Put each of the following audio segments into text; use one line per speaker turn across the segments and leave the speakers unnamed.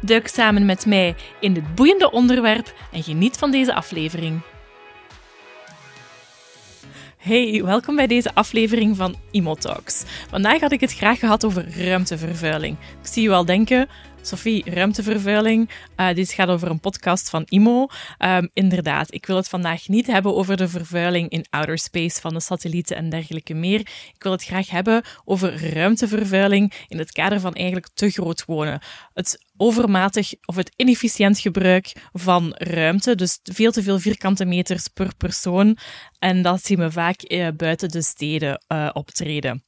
Duik samen met mij in dit boeiende onderwerp en geniet van deze aflevering. Hey, welkom bij deze aflevering van ImoTalks. Vandaag had ik het graag gehad over ruimtevervuiling. Ik zie je al denken, Sophie, ruimtevervuiling. Uh, dit gaat over een podcast van IMO. Um, inderdaad, ik wil het vandaag niet hebben over de vervuiling in outer space van de satellieten en dergelijke meer. Ik wil het graag hebben over ruimtevervuiling in het kader van eigenlijk te groot wonen. Het overmatig of het inefficiënt gebruik van ruimte, dus veel te veel vierkante meters per persoon. En dat zien we vaak uh, buiten de steden uh, optreden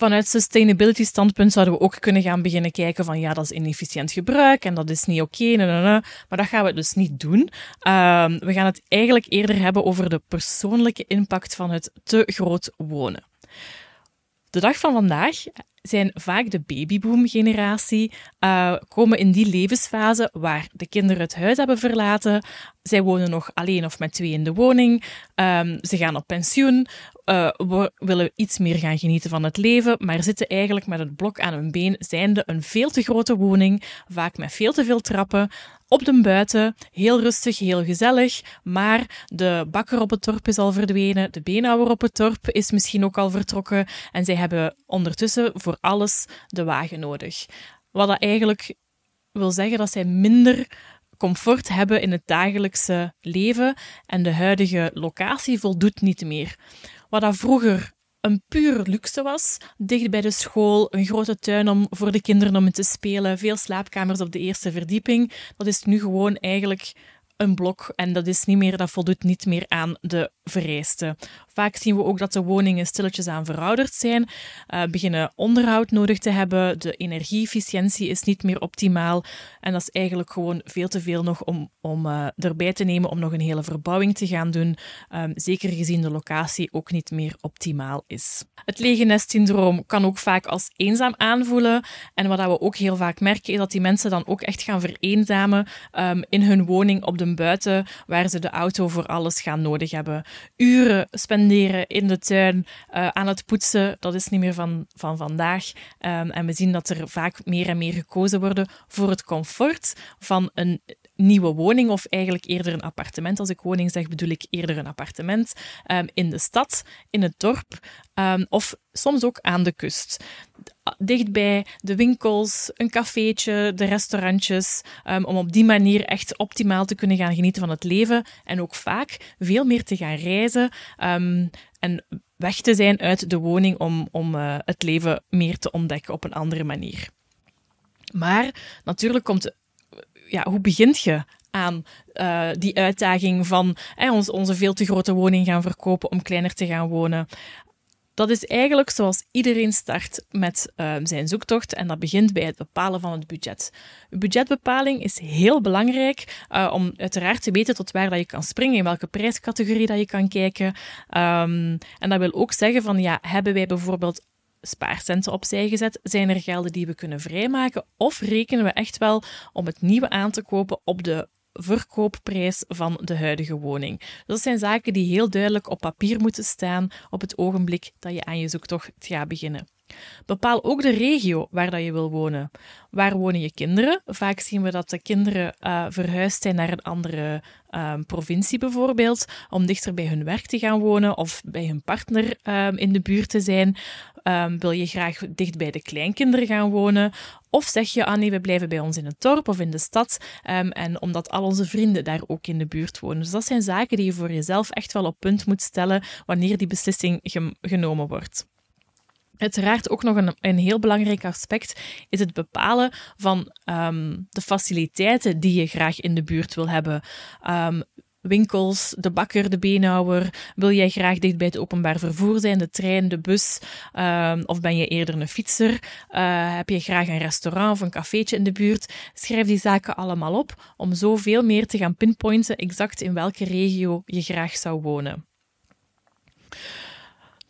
vanuit sustainability standpunt zouden we ook kunnen gaan beginnen kijken van ja, dat is inefficiënt gebruik en dat is niet oké, maar dat gaan we dus niet doen. Um, we gaan het eigenlijk eerder hebben over de persoonlijke impact van het te groot wonen. De dag van vandaag zijn vaak de babyboom-generatie, uh, komen in die levensfase waar de kinderen het huis hebben verlaten. Zij wonen nog alleen of met twee in de woning. Um, ze gaan op pensioen. Uh, willen iets meer gaan genieten van het leven, maar zitten eigenlijk met het blok aan hun been, zijnde een veel te grote woning, vaak met veel te veel trappen, op de buiten, heel rustig, heel gezellig, maar de bakker op het dorp is al verdwenen, de beenhouwer op het dorp is misschien ook al vertrokken en zij hebben ondertussen voor alles de wagen nodig. Wat dat eigenlijk wil zeggen dat zij minder comfort hebben in het dagelijkse leven en de huidige locatie voldoet niet meer. Wat dat vroeger een puur luxe was. Dicht bij de school, een grote tuin om voor de kinderen om te spelen, veel slaapkamers op de eerste verdieping. Dat is nu gewoon eigenlijk een blok en dat is niet meer, dat voldoet niet meer aan de vereisten. Vaak zien we ook dat de woningen stilletjes aan verouderd zijn, uh, beginnen onderhoud nodig te hebben, de energieefficiëntie is niet meer optimaal en dat is eigenlijk gewoon veel te veel nog om, om uh, erbij te nemen om nog een hele verbouwing te gaan doen, um, zeker gezien de locatie ook niet meer optimaal is. Het lege nestsyndroom kan ook vaak als eenzaam aanvoelen en wat we ook heel vaak merken is dat die mensen dan ook echt gaan vereenzamen um, in hun woning op de buiten, waar ze de auto voor alles gaan nodig hebben. Uren spenderen in de tuin uh, aan het poetsen, dat is niet meer van, van vandaag. Um, en we zien dat er vaak meer en meer gekozen wordt voor het comfort van een nieuwe woning, of eigenlijk eerder een appartement. Als ik woning zeg, bedoel ik eerder een appartement um, in de stad, in het dorp um, of soms ook aan de kust. Dichtbij de winkels, een cafeetje, de restaurantjes, um, om op die manier echt optimaal te kunnen gaan genieten van het leven en ook vaak veel meer te gaan reizen en weg te zijn uit de woning om, om uh, het leven meer te ontdekken op een andere manier. Maar natuurlijk komt ja, hoe begint je aan uh, die uitdaging van eh, ons, onze veel te grote woning gaan verkopen om kleiner te gaan wonen? Dat is eigenlijk zoals iedereen start met uh, zijn zoektocht en dat begint bij het bepalen van het budget. Budgetbepaling is heel belangrijk uh, om uiteraard te weten tot waar dat je kan springen, in welke prijscategorie dat je kan kijken. Um, en dat wil ook zeggen van, ja, hebben wij bijvoorbeeld spaarcenten opzij gezet? Zijn er gelden die we kunnen vrijmaken? Of rekenen we echt wel om het nieuwe aan te kopen op de verkoopprijs van de huidige woning. Dat zijn zaken die heel duidelijk op papier moeten staan op het ogenblik dat je aan je zoektocht gaat beginnen. Bepaal ook de regio waar dat je wil wonen. Waar wonen je kinderen? Vaak zien we dat de kinderen uh, verhuisd zijn naar een andere uh, provincie bijvoorbeeld, om dichter bij hun werk te gaan wonen of bij hun partner uh, in de buurt te zijn. Um, wil je graag dicht bij de kleinkinderen gaan wonen? Of zeg je, ah nee, we blijven bij ons in het dorp of in de stad. En omdat al onze vrienden daar ook in de buurt wonen. Dus dat zijn zaken die je voor jezelf echt wel op punt moet stellen wanneer die beslissing genomen wordt. Uiteraard ook nog een, een heel belangrijk aspect is het bepalen van um, de faciliteiten die je graag in de buurt wil hebben. Um, winkels, de bakker, de beenhouwer? Wil jij graag dicht bij het openbaar vervoer zijn, de trein, de bus? Um, of ben je eerder een fietser? Uh, heb je graag een restaurant of een cafeetje in de buurt? Schrijf die zaken allemaal op om zo veel meer te gaan pinpointen exact in welke regio je graag zou wonen.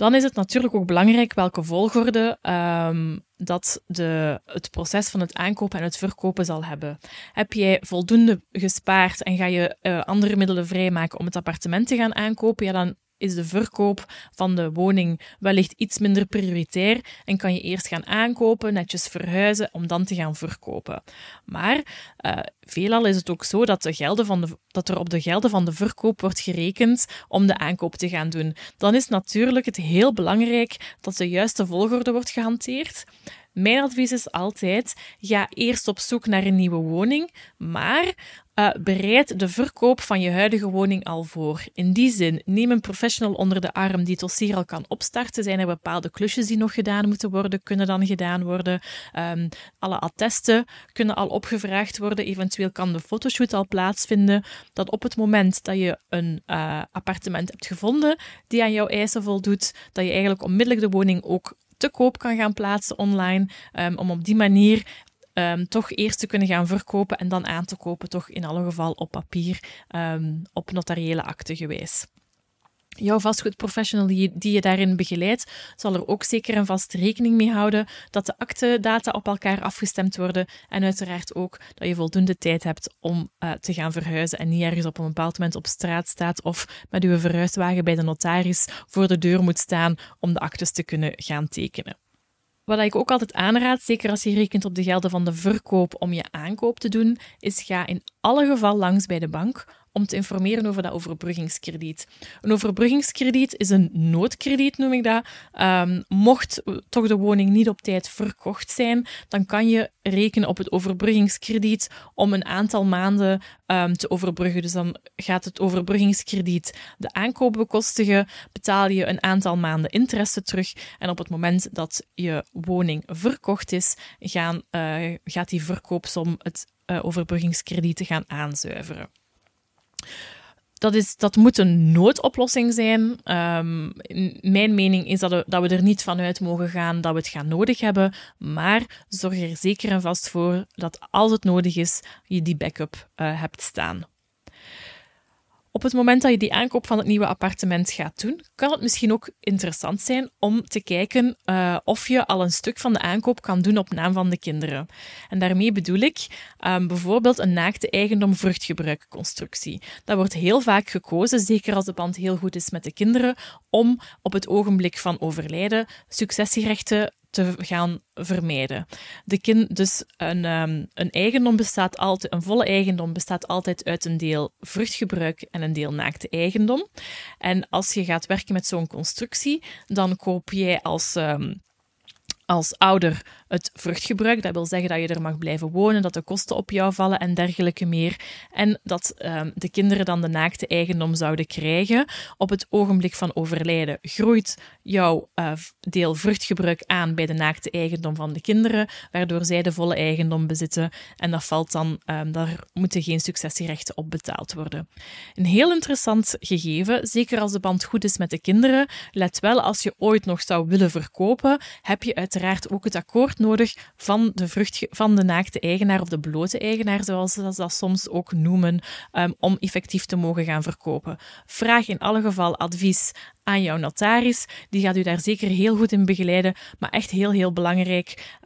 Dan is het natuurlijk ook belangrijk welke volgorde um, dat de, het proces van het aankopen en het verkopen zal hebben. Heb jij voldoende gespaard en ga je uh, andere middelen vrijmaken om het appartement te gaan aankopen, ja, dan is de verkoop van de woning wellicht iets minder prioritair en kan je eerst gaan aankopen, netjes verhuizen, om dan te gaan verkopen. Maar uh, veelal is het ook zo dat, de gelden van de, dat er op de gelden van de verkoop wordt gerekend om de aankoop te gaan doen. Dan is natuurlijk het heel belangrijk dat de juiste volgorde wordt gehanteerd. Mijn advies is altijd: ga eerst op zoek naar een nieuwe woning, maar uh, bereid de verkoop van je huidige woning al voor. In die zin, neem een professional onder de arm die het dossier al kan opstarten. Zijn er bepaalde klusjes die nog gedaan moeten worden, kunnen dan gedaan worden. Um, alle attesten kunnen al opgevraagd worden. Eventueel kan de fotoshoot al plaatsvinden. Dat op het moment dat je een uh, appartement hebt gevonden die aan jouw eisen voldoet, dat je eigenlijk onmiddellijk de woning ook te koop kan gaan plaatsen online, um, om op die manier um, toch eerst te kunnen gaan verkopen en dan aan te kopen, toch in alle geval op papier, um, op notariële akte gewijs jouw vastgoedprofessional die, je daarin begeleidt, zal er ook zeker en vast rekening mee houden dat de aktedata op elkaar afgestemd worden en uiteraard ook dat je voldoende tijd hebt om uh, te gaan verhuizen en niet ergens op een bepaald moment op straat staat of met uw verhuiswagen bij de notaris voor de deur moet staan om de actes te kunnen gaan tekenen. Wat ik ook altijd aanraad, zeker als je rekent op de gelden van de verkoop om je aankoop te doen, is ga in alle geval langs bij de bank om te informeren over dat overbruggingskrediet. Een overbruggingskrediet is een noodkrediet, noem ik dat. Um, mocht toch de woning niet op tijd verkocht zijn, dan kan je rekenen op het overbruggingskrediet om een aantal maanden um, te overbruggen. Dus dan gaat het overbruggingskrediet de aankoop bekostigen, betaal je een aantal maanden interesse terug en op het moment dat je woning verkocht is, gaan, uh, gaat die verkoopsom het uh, overbruggingskrediet gaan aanzuiveren. Dat, is, dat moet een noodoplossing zijn. Um, mijn mening is dat we, dat we er niet vanuit mogen gaan dat we het gaan nodig hebben. Maar zorg er zeker en vast voor dat als het nodig is, je die backup uh, hebt staan. Op het moment dat je die aankoop van het nieuwe appartement gaat doen, kan het misschien ook interessant zijn om te kijken uh, of je al een stuk van de aankoop kan doen op naam van de kinderen. En daarmee bedoel ik um, bijvoorbeeld een naakte eigendom vruchtgebruikconstructie. Dat wordt heel vaak gekozen, zeker als de band heel goed is met de kinderen, om op het ogenblik van overlijden successierechten te gaan vermijden. De kind, dus een, um, een eigendom bestaat altijd, een volle eigendom bestaat altijd uit een deel vruchtgebruik en een deel naakte eigendom. En als je gaat werken met zo'n constructie, dan koop jij als um, als ouder het vruchtgebruik. Dat wil zeggen dat je er mag blijven wonen, dat de kosten op jou vallen en dergelijke meer. En dat um, de kinderen dan de naakte eigendom zouden krijgen. Op het ogenblik van overlijden groeit jouw uh, deel vruchtgebruik aan bij de naakte eigendom van de kinderen, waardoor zij de volle eigendom bezitten. En dat valt dan, um, daar moeten geen successierechten op betaald worden. Een heel interessant gegeven, zeker als de band goed is met de kinderen. Let wel, als je ooit nog zou willen verkopen, heb je uiteraard uiteraard ook het akkoord nodig van de, vrucht, van de naakte eigenaar of de blote eigenaar, zoals ze dat soms ook noemen, um, om effectief te mogen gaan verkopen. Vraag in alle geval advies aan jouw notaris. Die gaat u daar zeker heel goed in begeleiden, maar echt heel, heel belangrijk,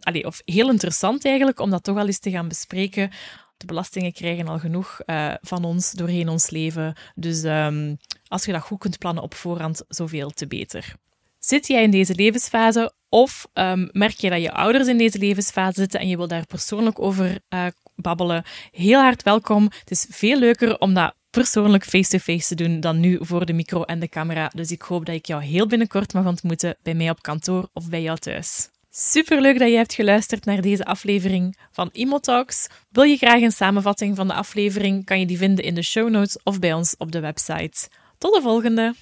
allee, of heel interessant eigenlijk, om dat toch al eens te gaan bespreken. De belastingen krijgen al genoeg uh, van ons doorheen ons leven. Dus um, als je dat goed kunt plannen op voorhand, zoveel te beter. Zit jij in deze levensfase of um, merk je dat je ouders in deze levensfase zitten en je wil daar persoonlijk over uh, babbelen? Heel hard welkom. Het is veel leuker om dat persoonlijk face-to-face te doen dan nu voor de micro en de camera. Dus ik hoop dat ik jou heel binnenkort mag ontmoeten bij mij op kantoor of bij jou thuis. Superleuk dat je hebt geluisterd naar deze aflevering van Talks. Wil je graag een samenvatting van de aflevering? Kan je die vinden in de show notes of bij ons op de website. Tot de volgende!